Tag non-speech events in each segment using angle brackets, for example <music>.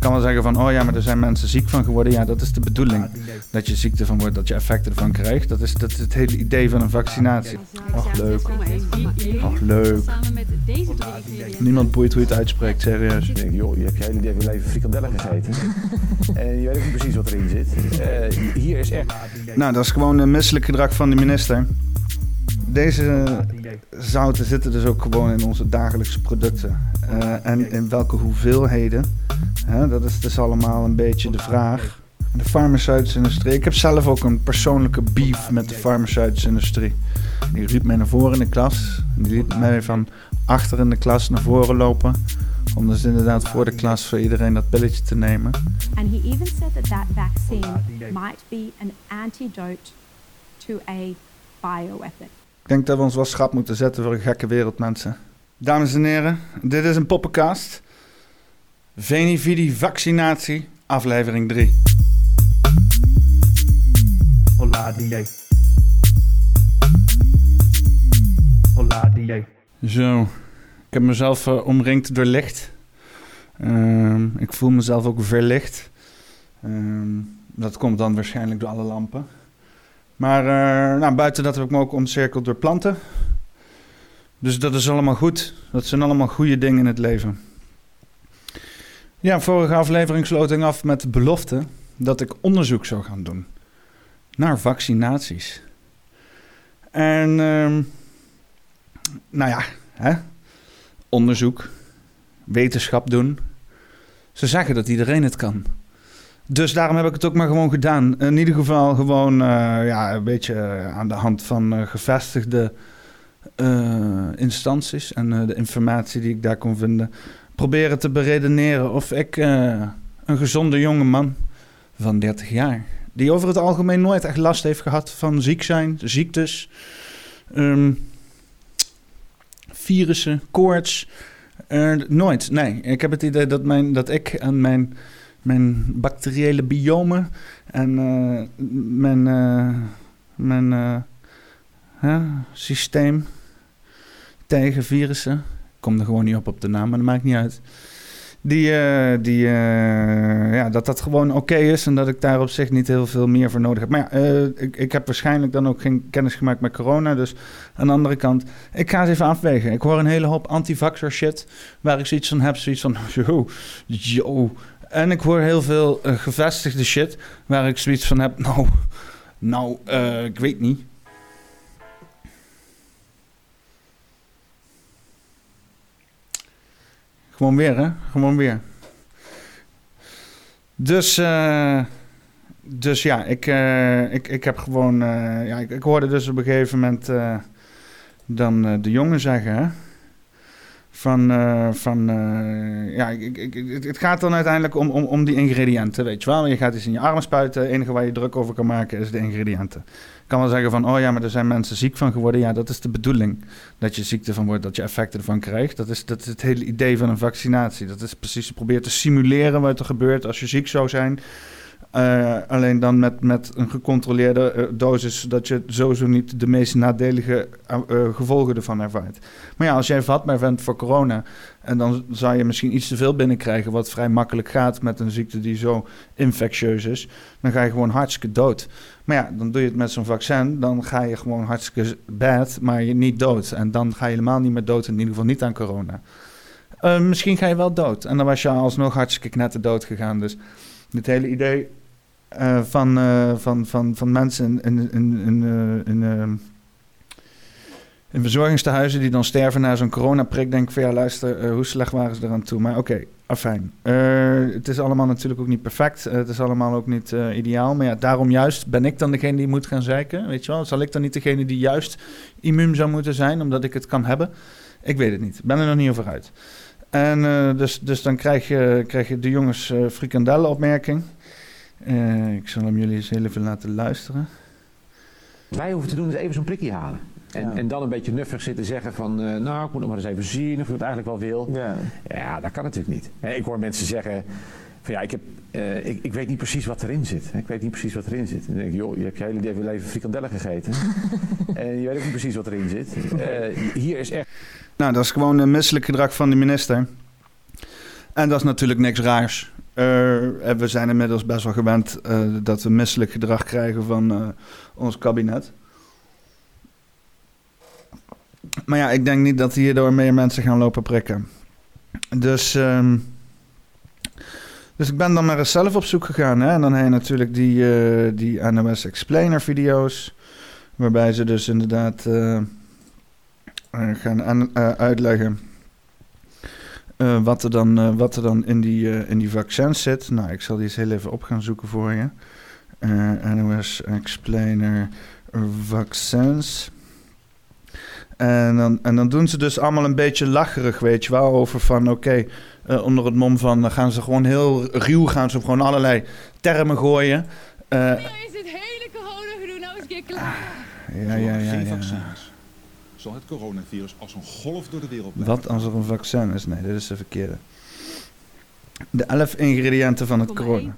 Ik kan wel zeggen van, oh ja, maar er zijn mensen ziek van geworden. Ja, dat is de bedoeling. Dat je ziekte van wordt, dat je effecten ervan krijgt. Dat is, dat is het hele idee van een vaccinatie. Ach, leuk. Ach, leuk. Samen met deze drie ingrediënten. Niemand boeit hoe je het uitspreekt, serieus. Ik denk, joh, je hebt je hele leven leven frikandellen gegeten. <laughs> en je weet ook niet precies wat erin zit. Eh, hier is echt... Nou, dat is gewoon een misselijk gedrag van de minister. Deze zouten zitten dus ook gewoon in onze dagelijkse producten. Eh, en in welke hoeveelheden, hè, dat is dus allemaal een beetje de vraag. De farmaceutische industrie. Ik heb zelf ook een persoonlijke beef met de farmaceutische industrie. Die riep mij naar voren in de klas. Die liet mij van achter in de klas naar voren lopen. Om dus inderdaad voor de klas voor iedereen dat pilletje te nemen. And he even said that that vaccine might be an antidote to a bioweapon. Denk dat we ons wel schrap moeten zetten voor een gekke wereld, mensen. Dames en heren, dit is een poppenkast. Venividi vaccinatie, aflevering 3. Hola DJ. Hola DJ. Zo, ik heb mezelf eh, omringd door licht. Ehm, ik voel mezelf ook verlicht. Ehm, dat komt dan waarschijnlijk door alle lampen. Maar eh, nou, buiten dat heb ik me ook omcirkeld door planten. Dus dat is allemaal goed. Dat zijn allemaal goede dingen in het leven. Ja, vorige aflevering sloot ik af met de belofte dat ik onderzoek zou gaan doen naar vaccinaties. En ehm, nou ja, hè? onderzoek, wetenschap doen. Ze zeggen dat iedereen het kan. Dus daarom heb ik het ook maar gewoon gedaan. In ieder geval gewoon eh, ja, een beetje eh, aan de hand van eh, gevestigde instanties en de informatie die ik daar kon vinden. Proberen te beredeneren of ik een gezonde jonge man van 30 jaar, die over het algemeen nooit echt last heeft gehad van ziek zijn, ziektes, ehm, virussen, koorts. nooit, nee. Ik heb het idee dat, mijn, dat ik en mijn mijn bacteriële biomen en eh, mijn, eh, mijn eh, hè, systeem tegen virussen. Ik kom er gewoon niet op op de naam, maar dat maakt niet uit. Die, die, ja, dat dat gewoon oké is en dat ik daar op zich niet heel veel meer voor nodig heb. Maar ja, ik, ik heb waarschijnlijk dan ook geen kennis gemaakt met corona. Dus aan de andere kant, ik ga eens even afwegen. Ik hoor een hele hoop anti-vaxxer shit waar ik zoiets van heb. Zoiets van, <laughs> yo, en ik hoor heel veel eh, gevestigde shit waar ik zoiets van heb. <laughs> Nou, nou, eh, ik weet niet. Gewoon weer, hè? Gewoon weer. Dus, eh, dus ja, ik, ik, ik heb gewoon. ja, ik, ik hoorde dus op een gegeven moment dan de jongen zeggen, hè? Van, eh, van eh, ja, ik, ik, het- gaat dan uiteindelijk om, om, om die ingrediënten, weet je wel. Je gaat iets in je arm spuiten, het enige waar je druk over kan maken is de ingrediënten. Ik kan wel zeggen van, oh ja, maar er zijn mensen ziek van geworden. Ja, dat is de bedoeling. Dat je ziekte van wordt, dat je effecten ervan krijgt. Dat is, dat is het hele idee van een vaccinatie. Dat is precies, probeer te simuleren wat er gebeurt als je ziek zou zijn. Eh, alleen dan met, met een gecontroleerde eh, dosis, dat je sowieso niet de meest nadelige eh, gevolgen ervan ervaart. Maar ja, als jij vatbaar bent voor corona, en dan zou je misschien iets te veel binnenkrijgen, wat vrij makkelijk gaat met een ziekte die zo infectieus is, dan ga je gewoon hartstikke dood. Maar ja, dan doe je het met zo'n vaccin, dan ga je gewoon hartstikke bad, maar je niet dood. En dan ga je helemaal niet meer dood, in ieder geval niet aan corona. Misschien ga je wel dood. En dan was je alsnog hartstikke knetter dood gegaan. Dus dit hele idee eh, van, eh, van, van, van mensen in, in, in, in, eh, in, eh, in verzorgingstehuizen die dan sterven na zo'n coronaprik, denk ik van ja, luister, hoe slecht waren ze eraan toe? Maar oké, afijn. Eh, het is allemaal natuurlijk ook niet perfect. Het is allemaal ook niet ideaal. Maar ja, daarom juist ben ik dan degene die moet gaan zeiken. Weet je wel? Zal ik dan niet degene die juist immuun zou moeten zijn, omdat ik het kan hebben? Ik weet het niet. Ik ben er nog niet over uit. En dus, dus dan krijg je, krijg je de jongens eh frikandellenopmerking. Eh, ik zal hem jullie eens heel even laten luisteren. Wij hoeven te doen is even zo'n prikje halen. En, Ja. en dan een beetje nuffig zitten zeggen van, eh, nou, ik moet nog maar eens even zien of ik het eigenlijk wel wil. Ja. Ja, dat kan natuurlijk niet. Hè, Ik hoor mensen zeggen van ja, ik, heb, eh, ik, ik weet niet precies wat erin zit. Ik weet niet precies wat erin zit. En dan denk ik, joh, je hebt je hele leven frikandellen gegeten. <laughs> en je weet ook niet precies wat erin zit. Hier is echt Nou, dat is gewoon een misselijk gedrag van de minister. En dat is natuurlijk niks raars. Eh, we zijn inmiddels best wel gewend eh, dat we misselijk gedrag krijgen van eh, ons kabinet. Maar ja, ik denk niet dat hierdoor meer mensen gaan lopen prikken. Dus, ehm, dus ik ben dan maar eens zelf op zoek gegaan. Hè? En dan heb je natuurlijk die, die NOS Explainer video's. Waarbij ze dus inderdaad gaan aan- uitleggen eh, wat, er dan, eh, wat er dan in die, eh, in die vaccins zit. Nou, ik zal die eens heel even op gaan zoeken voor je. Eh, NOS Explainer vaccins. En dan, en dan doen ze dus allemaal een beetje lacherig, weet je wel. Over van, oké, eh, onder het mom van... dan gaan ze gewoon heel ruw, gaan ze gewoon allerlei termen gooien. Eh, Nou is dit hele corona-gedoe nou eens een keer klaar. ja, ja, ja, geen ja. Zal het coronavirus als een golf door de wereld blijven? Wat als er een vaccin is? Nee, dit is de verkeerde. De elf ingrediënten van het corona.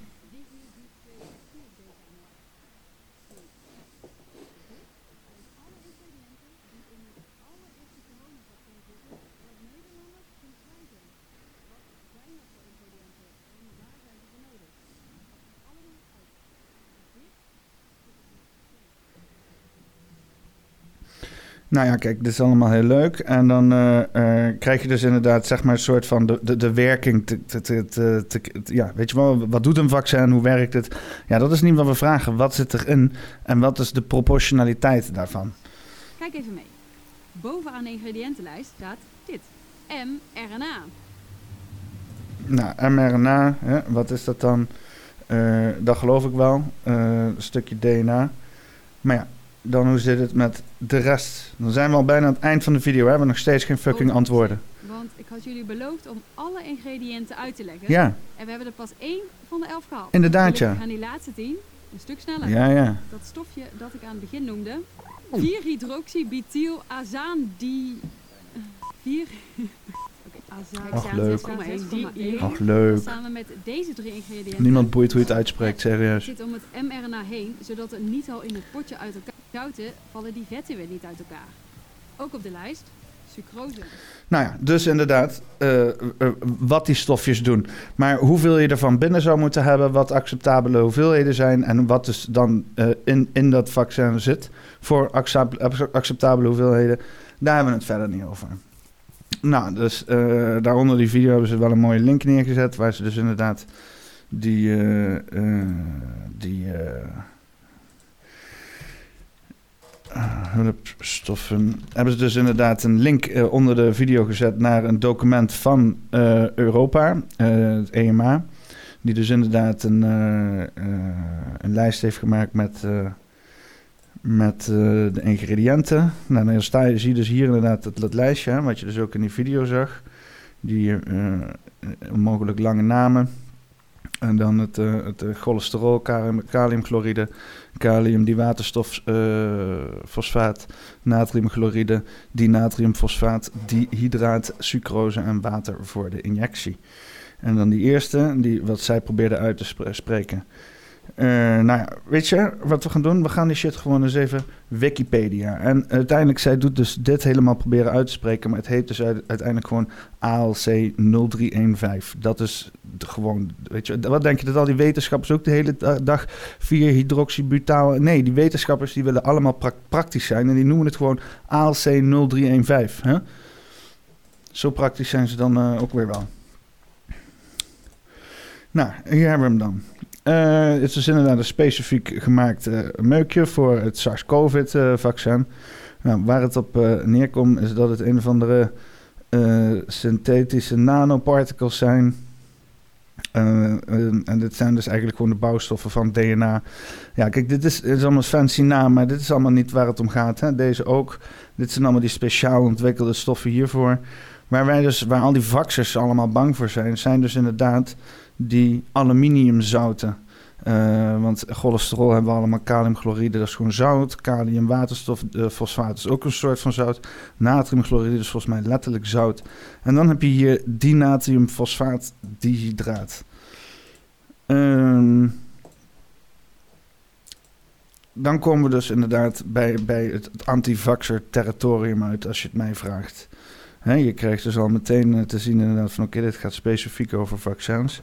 Nou ja, kijk, dit is allemaal heel leuk. En dan eh, eh, krijg je dus inderdaad, zeg maar, een soort van de, de, de werking. Te, ja, weet je wel, wat doet een vaccin? Hoe werkt het? Ja, dat is niet wat we vragen. Wat zit erin? En wat is de proportionaliteit daarvan? Kijk even mee. Bovenaan de ingrediëntenlijst staat dit. mRNA. Nou, mRNA, hè, wat is dat dan? Eh, dat geloof ik wel. Een stukje DNA. Maar ja, dan hoe zit het met de rest? Dan zijn we al bijna aan het eind van de video. We hebben nog steeds geen fucking Oh, antwoorden. Want ik had jullie beloofd om alle ingrediënten uit te leggen. Ja, En we hebben er pas één van de elf gehaald. Inderdaad, ja. gaan die laatste tien een stuk sneller. ja, ja. Dat stofje dat ik aan het begin noemde. 4-hydroxybutyl-azaan-di... 4... Oké, azaan. Och, leuk. 6,1. Ach, leuk. Samen met deze drie ingrediënten... Niemand boeit hoe je het uitspreekt, serieus. zit om het mRNA heen, zodat het niet al in het potje uit elkaar zouten, vallen die vetten weer niet uit elkaar. Ook op de lijst, sucrose. Nou ja, dus inderdaad, eh, eh, wat die stofjes doen. Maar hoeveel je ervan binnen zou moeten hebben, wat acceptabele hoeveelheden zijn en wat dus dan eh, in, in dat vaccin zit voor accept- acceptabele hoeveelheden, daar hebben we het verder niet over. Nou, dus eh, daaronder die video hebben ze wel een mooie link neergezet, waar ze dus inderdaad die, eh, die hulpstoffen. Hebben ze dus inderdaad een link onder de video gezet naar een document van Europa, het EMA. Die dus inderdaad een, een lijst heeft gemaakt met, met eh, de ingrediënten. Nou, dan sta je, zie je dus hier inderdaad het, lijstje, wat je dus ook in die video zag. Die eh, eh, mogelijk lange namen. En dan het, het cholesterol, kalium, kaliumchloride, kalium, diwaterstofosfaat, natriumchloride, dinatriumfosfaat, dihydraat, sucrose en water voor de injectie. En dan die eerste, die, wat zij probeerde uit te spre- spreken. Eh, nou ja, weet je wat we gaan doen? We gaan die shit gewoon eens even Wikipedia. En uiteindelijk, zij doet dus dit helemaal proberen uit te spreken, maar het heet dus uit- uiteindelijk gewoon ALC 0315. Dat is gewoon, weet je, wat denk je dat al die wetenschappers ook de hele da- dag 4-hydroxybutaal... Nee, die wetenschappers die willen allemaal prak- praktisch zijn en die noemen het gewoon ALC 0315. Hè? Zo praktisch zijn ze dan eh, ook weer wel. Nou, hier hebben we hem dan. Eh, het is inderdaad een specifiek gemaakt eh, meukje voor het SARS-CoV-vaccin. nou, waar het op eh, neerkomt is dat het een of andere synthetische nanoparticles zijn. En, dit zijn dus eigenlijk gewoon de bouwstoffen van DNA. Ja, kijk, dit is, dit is allemaal fancy naam, maar dit is allemaal niet waar het om gaat. Hè? Deze ook. Dit zijn allemaal die speciaal ontwikkelde stoffen hiervoor. Waar wij dus, waar al die vaxers allemaal bang voor zijn, zijn dus inderdaad die aluminiumzouten. Eh, want cholesterol hebben we allemaal kaliumchloride, dat is gewoon zout. Kalium, waterstof, eh, fosfaat is ook een soort van zout. Natriumchloride is volgens mij letterlijk zout. En dan heb je hier dinatriumfosfaat dihydraat. Ehm, dan komen we dus inderdaad bij, bij het, het antivaxer territorium uit, als je het mij vraagt. Je krijgt dus al meteen eh, te zien inderdaad van oké, dit gaat specifiek over vaccins.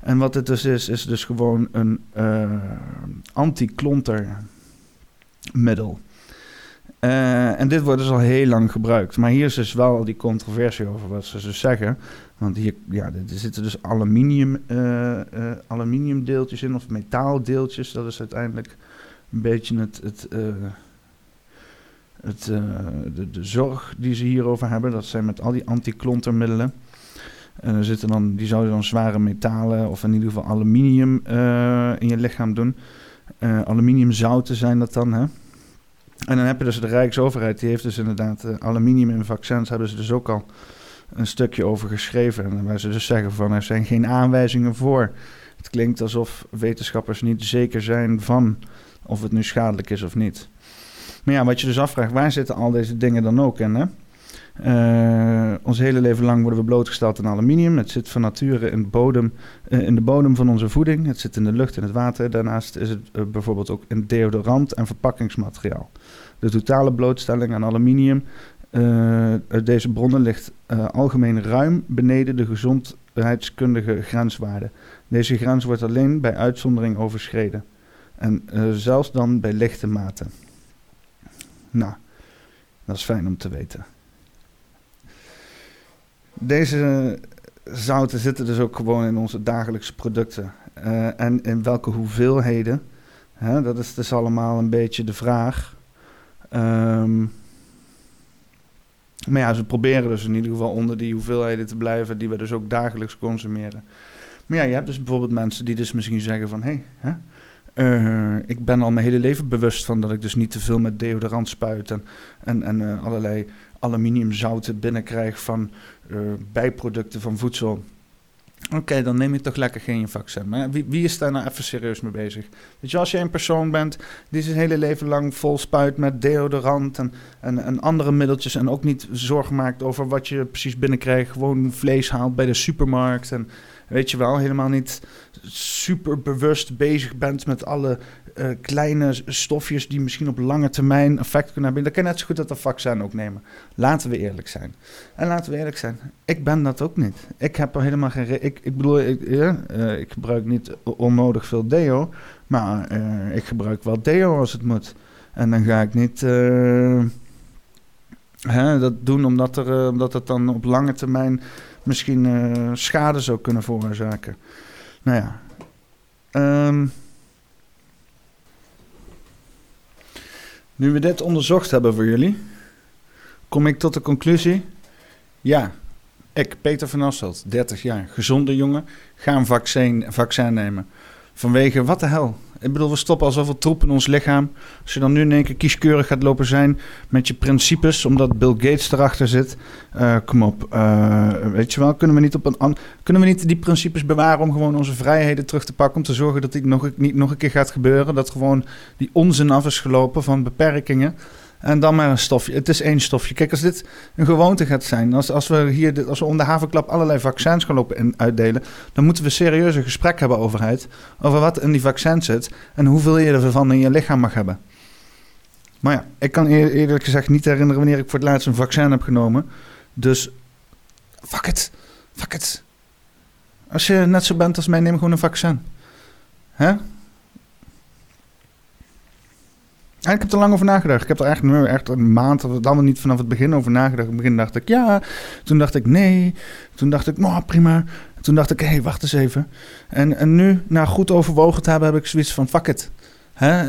En wat het dus is, is dus gewoon een uh, anti-klontermiddel. Uh, en dit wordt dus al heel lang gebruikt. Maar hier is dus wel die controversie over wat ze dus zeggen. Want hier ja, er zitten dus aluminium, uh, aluminiumdeeltjes in of metaaldeeltjes. Dat is uiteindelijk een beetje het, het, het, de, de, zorg die ze hierover hebben. Dat zijn met al die antiklontermiddelen. En er zitten dan, die zouden dan zware metalen of in ieder geval aluminium in je lichaam doen. aluminiumzouten zijn dat dan, hè? En dan heb je dus de Rijksoverheid, die heeft dus inderdaad aluminium in vaccins, hebben ze dus ook al een stukje over geschreven. En waar ze dus zeggen van er zijn geen aanwijzingen voor. Het klinkt alsof wetenschappers niet zeker zijn van of het nu schadelijk is of niet. Maar ja, wat je dus afvraagt, waar zitten al deze dingen dan ook in? Hè? Uh, ons hele leven lang worden we blootgesteld aan aluminium. Het zit van nature in, bodem, uh, in de bodem van onze voeding. Het zit in de lucht en het water. Daarnaast is het uh, bijvoorbeeld ook in deodorant en verpakkingsmateriaal. De totale blootstelling aan aluminium uit deze bronnen ligt algemeen ruim beneden de gezondheidskundige grenswaarde. Deze grens wordt alleen bij uitzondering overschreden. En zelfs dan bij lichte mate. Nou, dat is fijn om te weten. Deze zouten zitten dus ook gewoon in onze dagelijkse producten. Uh, en in welke hoeveelheden, hè, dat is dus allemaal een beetje de vraag. Um, maar ja, ze proberen dus in ieder geval onder die hoeveelheden te blijven die we dus ook dagelijks consumeren. Maar ja, je hebt dus bijvoorbeeld mensen die dus misschien zeggen van... hé, hey, uh, ik ben al mijn hele leven bewust van dat ik dus niet te veel met deodorant spuit... en, en, en uh, allerlei aluminiumzouten binnenkrijg van uh, bijproducten van voedsel. Oké, dan neem je toch lekker geen vaccin. Maar wie, wie, is daar nou even serieus mee bezig? Weet je, als je een persoon bent die zijn hele leven lang vol spuit met deodorant en, en, en andere middeltjes. en ook niet zorgen maakt over wat je precies binnenkrijgt. gewoon vlees haalt bij de supermarkt. en weet je wel, helemaal niet super bewust bezig bent met alle uh, kleine stofjes die misschien op lange termijn effect kunnen hebben. Dan kan je net zo goed dat een vaccin ook nemen. Laten we eerlijk zijn. En laten we eerlijk zijn, ik ben dat ook niet. Ik heb er helemaal geen. Ik, ik bedoel, ik, uh, ik gebruik niet onnodig veel deo, maar uh, ik gebruik wel deo als het moet. En dan ga ik niet. Dat doen omdat, er, omdat het dan op lange termijn misschien schade zou kunnen veroorzaken. Nou ja. Um, Nu we dit onderzocht hebben voor jullie, kom ik tot de conclusie: ja, ik, Peter van Asselt, 30 jaar, gezonde jongen, ga een vaccin, vaccin nemen. Vanwege wat de hel? Ik bedoel, we stoppen al zoveel troep in ons lichaam. Als je dan nu in één keer kieskeurig gaat lopen zijn met je principes, omdat Bill Gates erachter zit. Uh, kom op, uh, weet je wel, kunnen we, niet op een kunnen we niet die principes bewaren om gewoon onze vrijheden terug te pakken? Om te zorgen dat dit nog, niet nog een keer gaat gebeuren. Dat gewoon die onzin af is gelopen van beperkingen. En dan maar een stofje. Het is één stofje. Kijk, als dit een gewoonte gaat zijn, als, als we hier als we om de havenklap allerlei vaccins gaan lopen en uitdelen, dan moeten we serieus een gesprek hebben, overheid, over wat in die vaccins zit en hoeveel je ervan in je lichaam mag hebben. Maar ja, ik kan eerlijk gezegd niet herinneren wanneer ik voor het laatst een vaccin heb genomen. Dus, fuck it. Fuck it. Als je net zo bent als mij, neem gewoon een vaccin. Hè? En ik heb er lang over nagedacht. Ik heb er echt, echt een maand, of dan niet vanaf het begin over nagedacht. In het begin dacht ik ja. Toen dacht ik nee. Toen dacht ik, nou prima. Toen dacht ik, hé, hey, wacht eens even. En, en nu, na goed overwogen te hebben, heb ik zoiets van, fuck it.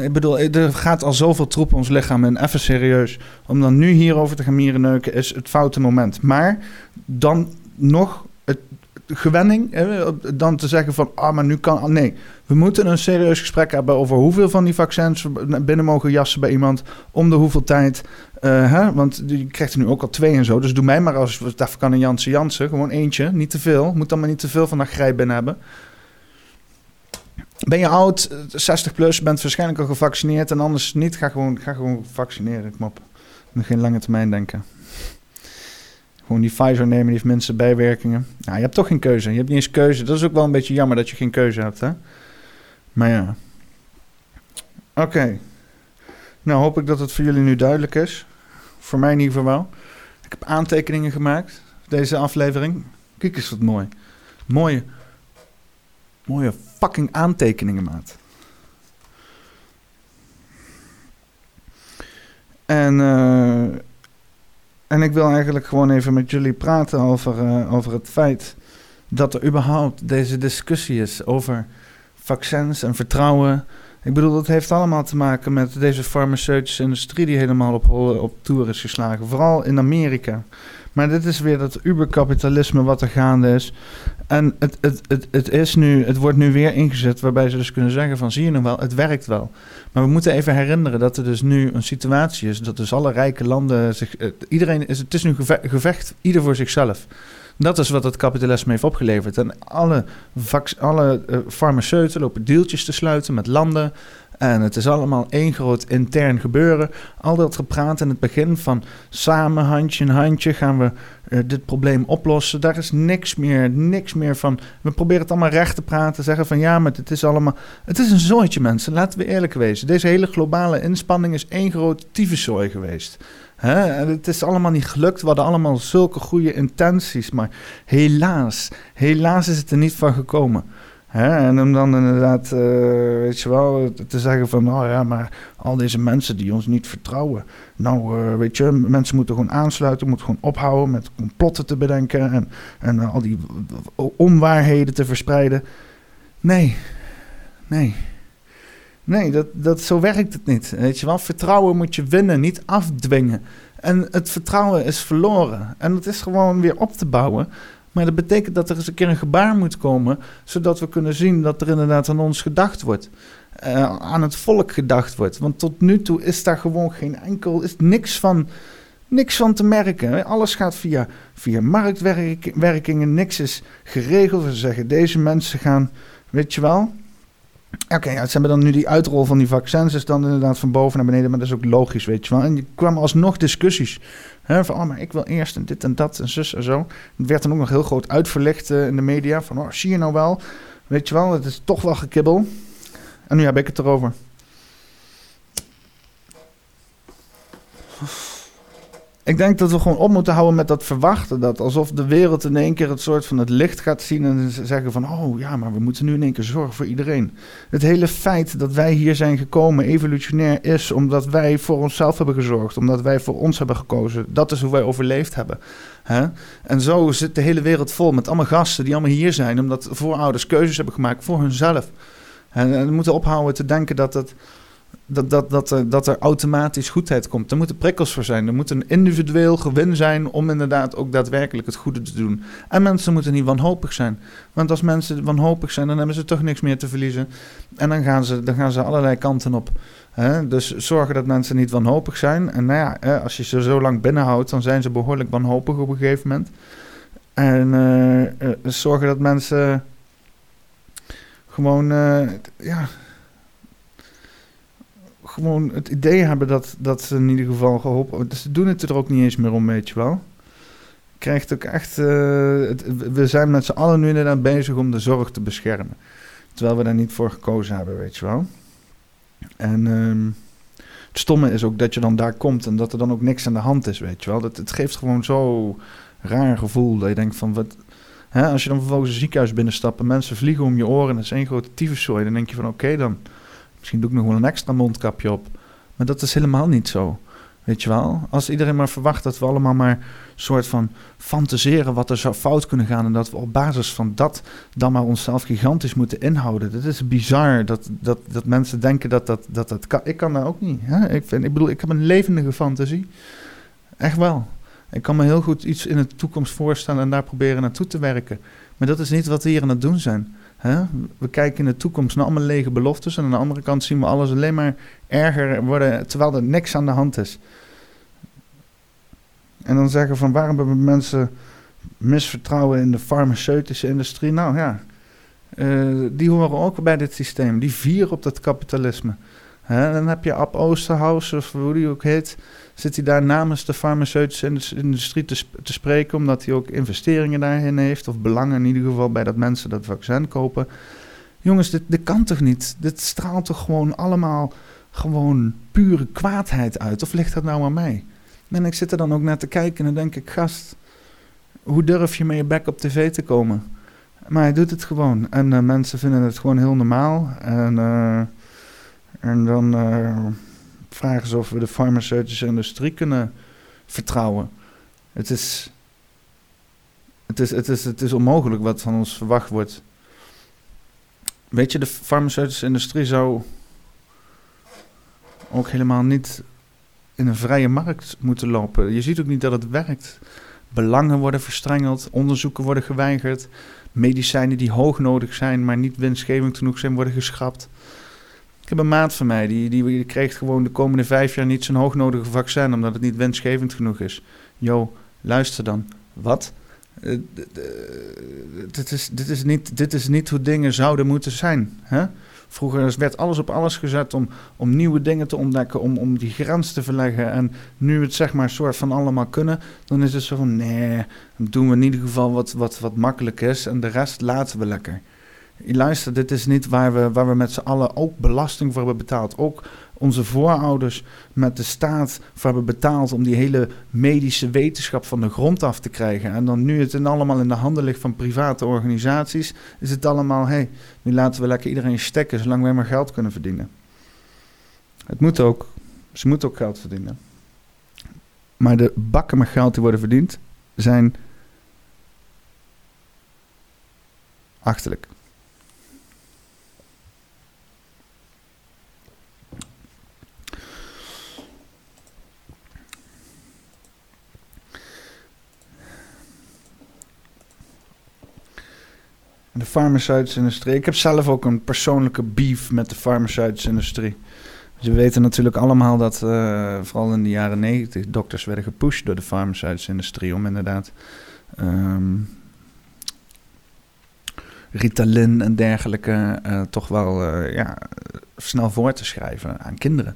Ik bedoel, er gaat al zoveel troep ons lichaam en even serieus. Om dan nu hierover te gaan mierenneuken is het foute moment. Maar dan nog het gewenning, dan te zeggen van, ah, maar nu kan... Nee, we moeten een serieus gesprek hebben over hoeveel van die vaccins we binnen mogen jassen bij iemand, om de hoeveel tijd. Uh, hè? Want je krijgt er nu ook al twee en zo, dus doe mij maar als het kan een Jansen Jansen, gewoon eentje, niet te veel. Moet dan maar niet te veel van dat grijp binnen hebben. Ben je oud, 60 plus, bent waarschijnlijk al gevaccineerd en anders niet, ga gewoon, ga gewoon vaccineren, kom op. Nog geen lange termijn denken. Gewoon die Pfizer nemen, die heeft minste bijwerkingen. Nou, je hebt toch geen keuze. Je hebt niet eens keuze. Dat is ook wel een beetje jammer dat je geen keuze hebt, hè? Maar ja. Oké. Nou, hoop ik dat het voor jullie nu duidelijk is. Voor mij in ieder geval wel. Ik heb aantekeningen gemaakt. Deze aflevering. Kijk eens wat mooi. Mooie, mooie fucking aantekeningen, maat. En, eh, en ik wil eigenlijk gewoon even met jullie praten over, eh, over het feit dat er überhaupt deze discussie is over vaccins en vertrouwen. Ik bedoel, dat heeft allemaal te maken met deze farmaceutische industrie die helemaal op, op toer is geslagen. Vooral in Amerika. Maar dit is weer dat uberkapitalisme wat er gaande is. En het, het, het, het, is nu, het wordt nu weer ingezet waarbij ze dus kunnen zeggen van zie je nog wel, het werkt wel. Maar we moeten even herinneren dat er dus nu een situatie is dat dus alle rijke landen zich... Iedereen is, het is nu gevecht, ieder voor zichzelf. Dat is wat het kapitalisme heeft opgeleverd. En alle, alle uh, farmaceuten lopen deeltjes te sluiten met landen. En het is allemaal één groot intern gebeuren. Al dat gepraat in het begin van samen, handje in handje, gaan we uh, dit probleem oplossen. Daar is niks meer, niks meer van. We proberen het allemaal recht te praten, zeggen van ja, maar het is allemaal... Het is een zooitje, mensen, laten we eerlijk wezen. Deze hele globale inspanning is één groot tyfuszooi geweest. Het is allemaal niet gelukt. We hadden allemaal zulke goede intenties. Maar helaas, helaas is het er niet van gekomen. En om dan inderdaad, uh, weet je wel, te zeggen van, oh ja, maar al deze mensen die ons niet vertrouwen. Nou, uh, weet je, mensen moeten gewoon aansluiten, moeten gewoon ophouden met complotten te bedenken en, en uh, al die onwaarheden te verspreiden. Nee, nee. Nee, dat, dat, zo werkt het niet. Weet je wel, vertrouwen moet je winnen, niet afdwingen. En het vertrouwen is verloren. En het is gewoon weer op te bouwen. Maar dat betekent dat er eens een keer een gebaar moet komen, zodat we kunnen zien dat er inderdaad aan ons gedacht wordt. Uh, aan het volk gedacht wordt. Want tot nu toe is daar gewoon geen enkel, is niks van, niks van te merken. Alles gaat via, via marktwerkingen, niks is geregeld. We zeggen, deze mensen gaan, weet je wel, Oké, ja, ze hebben dan nu die uitrol van die vaccins, is dan inderdaad van boven naar beneden, maar dat is ook logisch, weet je wel. En er kwamen alsnog discussies. Hè, van, oh, maar ik wil eerst en dit en dat en zus en zo. Het werd dan ook nog heel groot uitverlicht uh, in de media. Van, oh, zie je nou wel? Weet je wel, het is toch wel gekibbel. En nu heb ik het erover. Ik denk dat we gewoon op moeten houden met dat verwachten. Dat alsof de wereld in één keer het soort van het licht gaat zien en zeggen van oh ja, maar we moeten nu in één keer zorgen voor iedereen. Het hele feit dat wij hier zijn gekomen evolutionair is omdat wij voor onszelf hebben gezorgd, omdat wij voor ons hebben gekozen. Dat is hoe wij overleefd hebben. Hè? En zo zit de hele wereld vol met allemaal gasten die allemaal hier zijn omdat voorouders keuzes hebben gemaakt voor hunzelf. En we moeten ophouden te denken dat het dat, dat, dat, er, dat er automatisch goedheid komt. Er moeten prikkels voor zijn. Er moet een individueel gewin zijn om inderdaad ook daadwerkelijk het goede te doen. En mensen moeten niet wanhopig zijn. Want als mensen wanhopig zijn, dan hebben ze toch niks meer te verliezen. En dan gaan ze, dan gaan ze allerlei kanten op. Dus zorgen dat mensen niet wanhopig zijn. En nou ja, als je ze zo lang binnenhoudt, dan zijn ze behoorlijk wanhopig op een gegeven moment. En uh, zorgen dat mensen gewoon, uh, ja gewoon het idee hebben dat, dat ze in ieder geval geholpen... Ze doen het er ook niet eens meer om, weet je wel. Krijgt ook echt... Uh, we zijn met z'n allen nu inderdaad bezig om de zorg te beschermen. Terwijl we daar niet voor gekozen hebben, weet je wel. En um, het stomme is ook dat je dan daar komt en dat er dan ook niks aan de hand is, weet je wel. Dat, het geeft gewoon zo raar gevoel dat je denkt van... Wat, hè, als je dan vervolgens een ziekenhuis binnenstapt en mensen vliegen om je oren en het is één grote tyfuszooi... dan denk je van oké, dan Misschien doe ik nog wel een extra mondkapje op. Maar dat is helemaal niet zo. Weet je wel? Als iedereen maar verwacht dat we allemaal maar soort van fantaseren wat er zou fout kunnen gaan. En dat we op basis van dat dan maar onszelf gigantisch moeten inhouden. Dat is bizar dat, dat, dat mensen denken dat dat, dat, dat kan. Ik kan dat ook niet. Hè? Ik, vind, ik bedoel, ik heb een levendige fantasie. Echt wel. Ik kan me heel goed iets in de toekomst voorstellen en daar proberen naartoe te werken. Maar dat is niet wat we hier aan het doen zijn. We kijken in de toekomst naar allemaal lege beloftes. En aan de andere kant zien we alles alleen maar erger worden, terwijl er niks aan de hand is. En dan zeggen van waarom hebben mensen misvertrouwen in de farmaceutische industrie? Nou ja, uh, die horen ook bij dit systeem. Die vieren op dat kapitalisme. Dan heb je Ab Oosterhaus, of hoe die ook heet zit hij daar namens de farmaceutische industrie te, spreken, omdat hij ook investeringen daarin heeft, of belangen in ieder geval bij dat mensen dat vaccin kopen. Jongens, dit, dit kan toch niet? Dit straalt toch gewoon allemaal gewoon pure kwaadheid uit? Of ligt dat nou aan mij? En ik zit er dan ook naar te kijken en dan denk ik, gast, hoe durf je met je bek op tv te komen? Maar hij doet het gewoon. En eh, mensen vinden het gewoon heel normaal. En, eh, en dan eh, vragen ze of we de farmaceutische industrie kunnen vertrouwen. Het is, het is, het is, het is onmogelijk wat van ons verwacht wordt. Weet je, de farmaceutische industrie zou ook helemaal niet in een vrije markt moeten lopen. Je ziet ook niet dat het werkt. Belangen worden verstrengeld, onderzoeken worden geweigerd, medicijnen die hoog nodig zijn, maar niet winstgevend genoeg zijn, worden geschrapt. Ik heb een maat van mij, die, die kreeg gewoon de komende vijf jaar niet zijn hoognodige vaccin, omdat het niet winstgevend genoeg is. Jo, luister dan. Wat? Uh, dit, is, dit, is niet, dit is niet hoe dingen zouden moeten zijn. Hè? Vroeger werd alles op alles gezet om, om nieuwe dingen te ontdekken, om, om die grens te verleggen. En nu het zeg maar soort van allemaal kunnen, dan is het zo van nee, dan doen we in ieder geval wat, wat, wat makkelijk is en de rest laten we lekker. Luister, dit is niet waar we, waar we met z'n allen ook belasting voor hebben betaald. Ook onze voorouders met de staat voor hebben betaald om die hele medische wetenschap van de grond af te krijgen. En dan nu het in allemaal in de handen ligt van private organisaties, is het allemaal, hé, hey, nu laten we lekker iedereen stekken zolang wij maar geld kunnen verdienen. Het moet ook, ze moeten ook geld verdienen. Maar de bakken met geld die worden verdiend zijn achterlijk. De farmaceutische industrie. Ik heb zelf ook een persoonlijke beef met de farmaceutische industrie. Dus we weten natuurlijk allemaal dat uh, vooral in de jaren negentig dokters werden gepusht door de farmaceutische industrie om inderdaad um, Ritalin en dergelijke uh, toch wel uh, ja, snel voor te schrijven aan kinderen.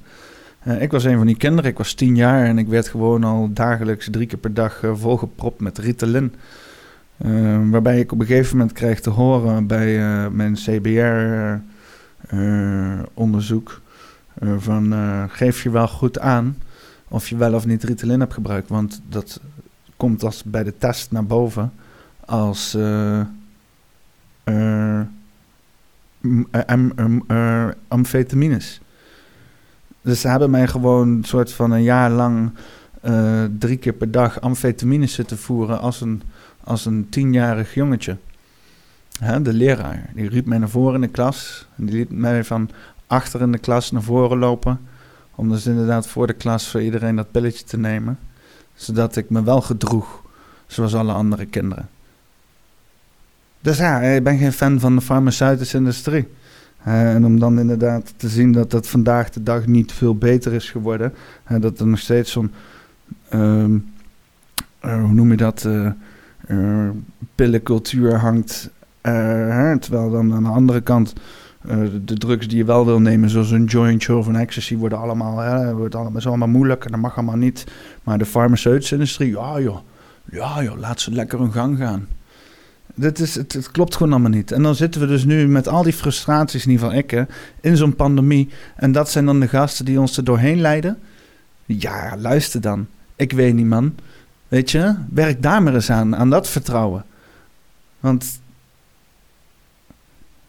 ik was een van die kinderen, ik was tien jaar en ik werd gewoon al dagelijks drie keer per dag volgepropt met Ritalin. Uh, waarbij ik op een gegeven moment kreeg te horen bij uh, mijn CBR-onderzoek uh, van geef je wel goed aan of je wel of niet Ritalin hebt gebruikt. Want dat komt als bij de test naar boven als amfetamines. Dus ze hebben mij gewoon een soort van een jaar lang drie keer per dag amfetamines zitten voeren als een als een tienjarig jongetje. Hè, de leraar, die riep mij naar voren in de klas. En die liet mij van achter in de klas naar voren lopen. Om dus inderdaad voor de klas voor iedereen dat pilletje te nemen. Zodat ik me wel gedroeg, zoals alle andere kinderen. Dus ja, ik ben geen fan van de farmaceutische industrie. en om dan inderdaad te zien dat dat vandaag de dag niet veel beter is geworden. dat er nog steeds zo'n, ehm, eh, hoe noem je dat, uh, pillencultuur hangt. Uh, terwijl dan aan de andere kant uh, de drugs die je wel wil nemen, zoals een jointje of een ecstasy, worden allemaal, hè, wordt allemaal, is allemaal moeilijk en dat mag allemaal niet. Maar de farmaceutische industrie, ja joh, ja joh, laat ze lekker hun gang gaan. Dit is, het, het, klopt gewoon allemaal niet. En dan zitten we dus nu met al die frustraties, in ieder geval ik, in zo'n pandemie. En dat zijn dan de gasten die ons er doorheen leiden. Ja, luister dan. Ik weet niet, man. Weet je, werk daar maar eens aan, aan dat vertrouwen. Want,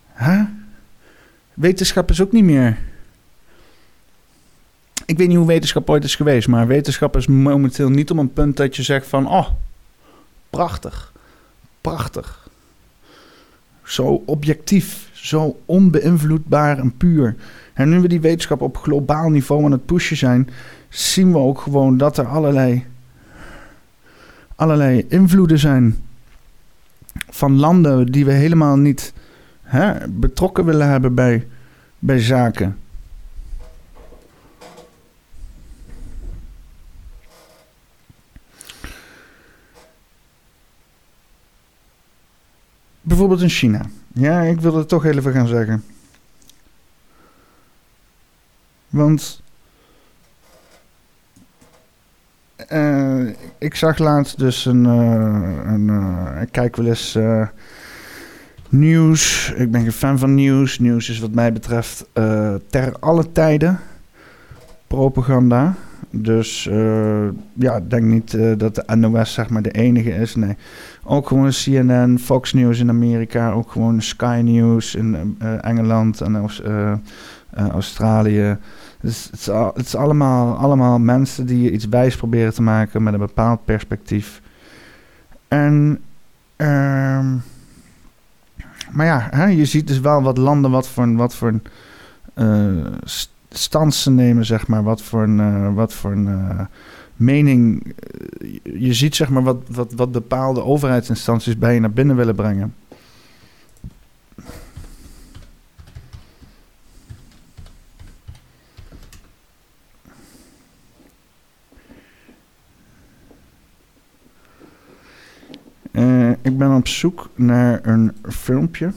hè? Wetenschap is ook niet meer. Ik weet niet hoe wetenschap ooit is geweest, maar wetenschap is momenteel niet om een punt dat je zegt van, oh, prachtig, prachtig. Zo objectief, zo onbeïnvloedbaar en puur. En nu we die wetenschap op globaal niveau aan het pushen zijn, zien we ook gewoon dat er allerlei allerlei invloeden zijn van landen die we helemaal niet hè, betrokken willen hebben bij, bij zaken. Bijvoorbeeld in China. Ja, ik wil het toch even gaan zeggen. Want Uh, ik zag laatst dus een. Uh, een uh, ik kijk wel eens nieuws. Ik ben geen fan van nieuws. Nieuws is wat mij betreft ter alle tijden propaganda. Dus eh, ja, denk niet eh, dat de NOS zeg maar de enige is. Nee, ook gewoon CNN, Fox News in Amerika, ook gewoon Sky News in eh, Engeland en Eh, Australië. Dus het is, het is allemaal, allemaal mensen die iets wijs proberen te maken met een bepaald perspectief. En, ehm, maar ja, hè, je ziet dus wel wat landen wat voor wat voor een eh, st- stand ze nemen, zeg maar. Wat voor een, eh, wat voor een mening. je- je ziet, zeg maar, wat, wat, wat bepaalde overheidsinstanties bij je naar binnen willen brengen. Eh, ik ben op zoek naar een filmpje.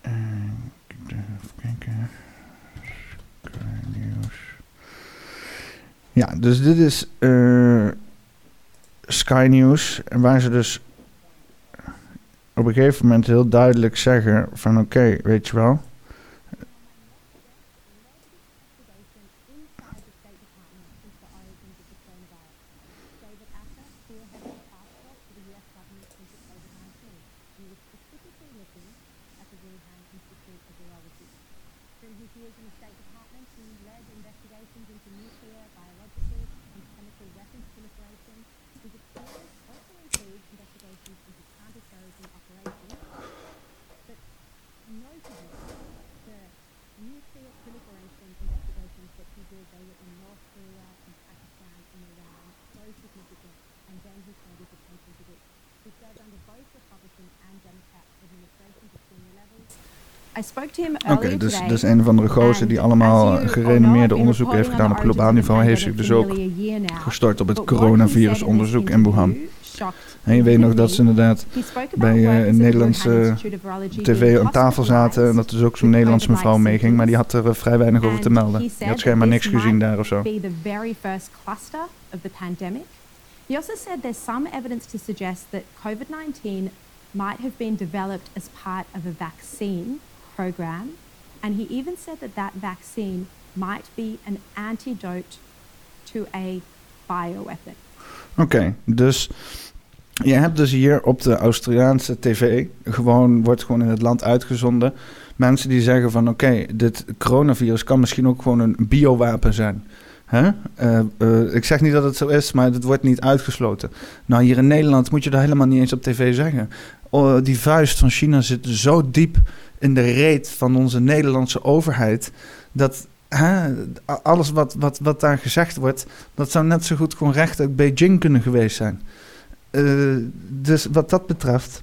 Eh. Ja, dus dit is eh, Sky News. Waar ze dus op een gegeven moment heel duidelijk zeggen van oké, weet je wel. Dus, dus een van de gozer die and allemaal gerenommeerde know, I've onderzoek been heeft gedaan op globaal niveau, heeft zich dus ook gestort op het coronavirusonderzoek in Wuhan. En je weet nog dat ze inderdaad bij eh, een Wuhan Nederlandse tv aan tafel zaten en dat dus ook zo'n Nederlandse mevrouw meeging, maar die had er eh, vrij weinig over te melden. Die had schijnbaar niks gezien daar of zo. He also said there's some evidence to suggest that COVID-19 might have been developed as part of a vaccine program, and he even said that that vaccine might be an antidote to a bioweapon. Oké, dus je hebt dus hier op de Australiaanse tv, gewoon, wordt gewoon in het land uitgezonden, mensen die zeggen van oké, dit coronavirus kan misschien ook gewoon een biowapen zijn. Eh, eh, ik zeg niet dat het zo is, maar het wordt niet uitgesloten. Nou, hier in Nederland moet je dat helemaal niet eens op tv zeggen. Oh, die vuist van China zit zo diep in de reet van onze Nederlandse overheid. Dat alles wat, wat, wat daar gezegd wordt, dat zou net zo goed gewoon recht uit Beijing kunnen geweest zijn. Eh, dus wat dat betreft.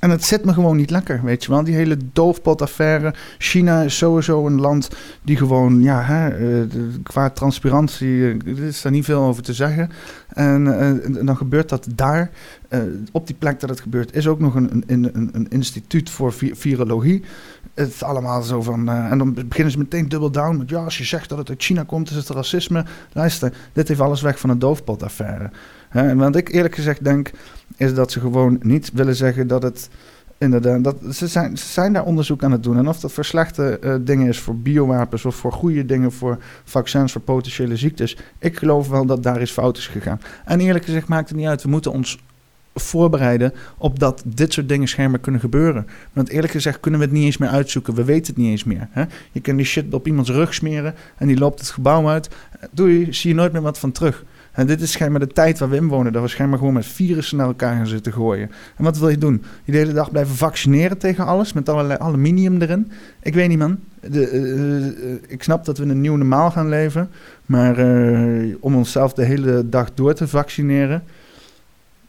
En het zit me gewoon niet lekker, weet je wel. Die hele doofpotaffaire. China is sowieso een land die gewoon, ja, hè, eh, qua transparantie, eh, er is daar niet veel over te zeggen. En, eh, dan gebeurt dat daar. Op die plek dat het gebeurt is ook nog een, een, een, instituut voor vi- virologie. Het is allemaal zo van. en dan beginnen ze meteen dubbel down met. Ja, als je zegt dat het uit China komt, is het racisme. Luister, dit heeft alles weg van een doofpotaffaire. En wat ik eerlijk gezegd denk, is dat ze gewoon niet willen zeggen dat het. Inderdaad, dat, ze, zijn, ze zijn daar onderzoek aan het doen. En of dat voor slechte eh, dingen is voor biowapens of voor goede dingen voor vaccins voor potentiële ziektes. Ik geloof wel dat daar is fout is gegaan. En eerlijk gezegd maakt het niet uit. We moeten ons voorbereiden op dat dit soort dingen schijnbaar kunnen gebeuren. Want eerlijk gezegd kunnen we het niet eens meer uitzoeken. We weten het niet eens meer. Hè? Je kan die shit op iemands rug smeren en die loopt het gebouw uit. Doei, zie je nooit meer wat van terug. En dit is schijnbaar de tijd waar we in wonen. Dat we schijnbaar gewoon met virussen naar elkaar gaan zitten gooien. En wat wil je doen? Je de hele dag blijven vaccineren tegen alles met allerlei aluminium erin? Ik weet niet, man. De, eh, eh, ik snap dat we een nieuw normaal gaan leven. Maar eh, om onszelf de hele dag door te vaccineren.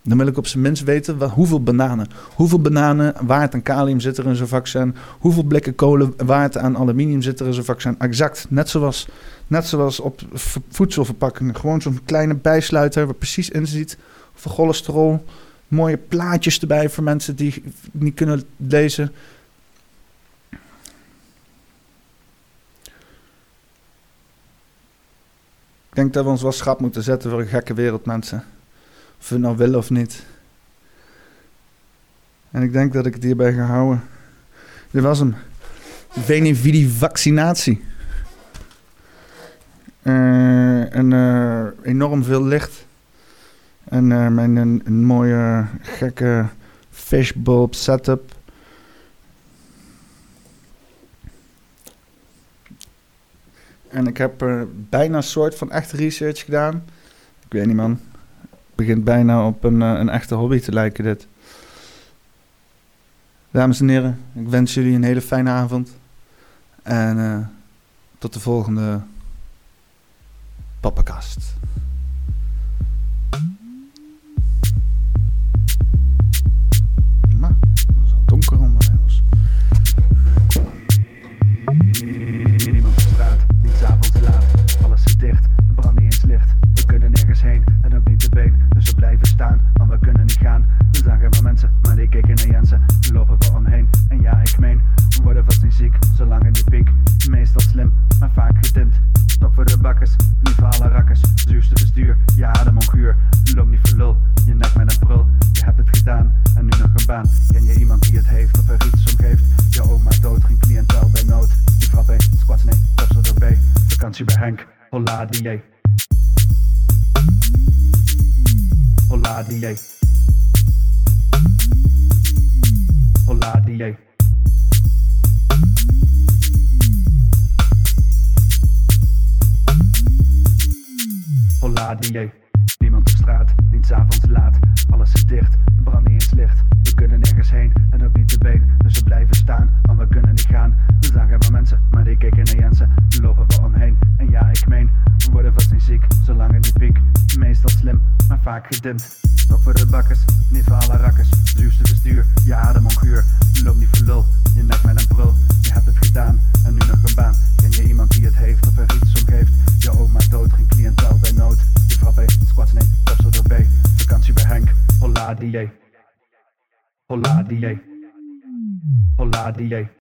Dan wil ik op zijn minst weten hoeveel bananen. Hoeveel bananen waard aan kalium zit er in zo'n vaccin? Hoeveel blikken kolen waard aan aluminium zit er in zo'n vaccin? Exact. Net zoals, net zoals op voedselverpakkingen. Gewoon zo'n kleine bijsluiter waar precies in zit. Voor cholesterol. Mooie plaatjes erbij voor mensen die niet kunnen lezen. Ik denk dat we ons wel schrap moeten zetten voor een gekke wereld, mensen. Of we nou willen of niet. En ik denk dat ik het hierbij ga houden. Dit was hem. Venividi vaccinatie. Eh, en eh, enorm veel licht. En eh, mijn een, mooie gekke fishbulb setup. En ik heb eh, bijna een soort van echte research gedaan. Ik weet niet man. Begint bijna op een, eh, een echte hobby te lijken dit. Dames en heren, ik wens jullie een hele fijne avond. En eh, tot de volgende Pappakast. Vakantie bij Henk, holla die Holla die Holla die Holla die Niemand op straat, niet s'avonds laat. Alles is dicht, brandt niet eens licht. We kunnen nergens heen en ook niet te been. Dus we blijven staan, want we kunnen niet gaan. We zagen maar mensen, maar die keken naar Jensen. Lopen we omheen. We worden vast niet ziek, zolang in de piek. Meestal slim, maar vaak gedimd. Stok voor de bakkers, niet voor alle rakkers. Zuurste bestuur, ja, de monguur. Loop niet voor lul, je nek met een brul. Je hebt het gedaan, en nu nog een baan. Ken je iemand die het heeft of er iets om geeft? Je oma dood, geen cliëntel bij nood. Je frappé, squats nee, topsel erbij. Vakantie bij Henk, holla die Holla die Holla die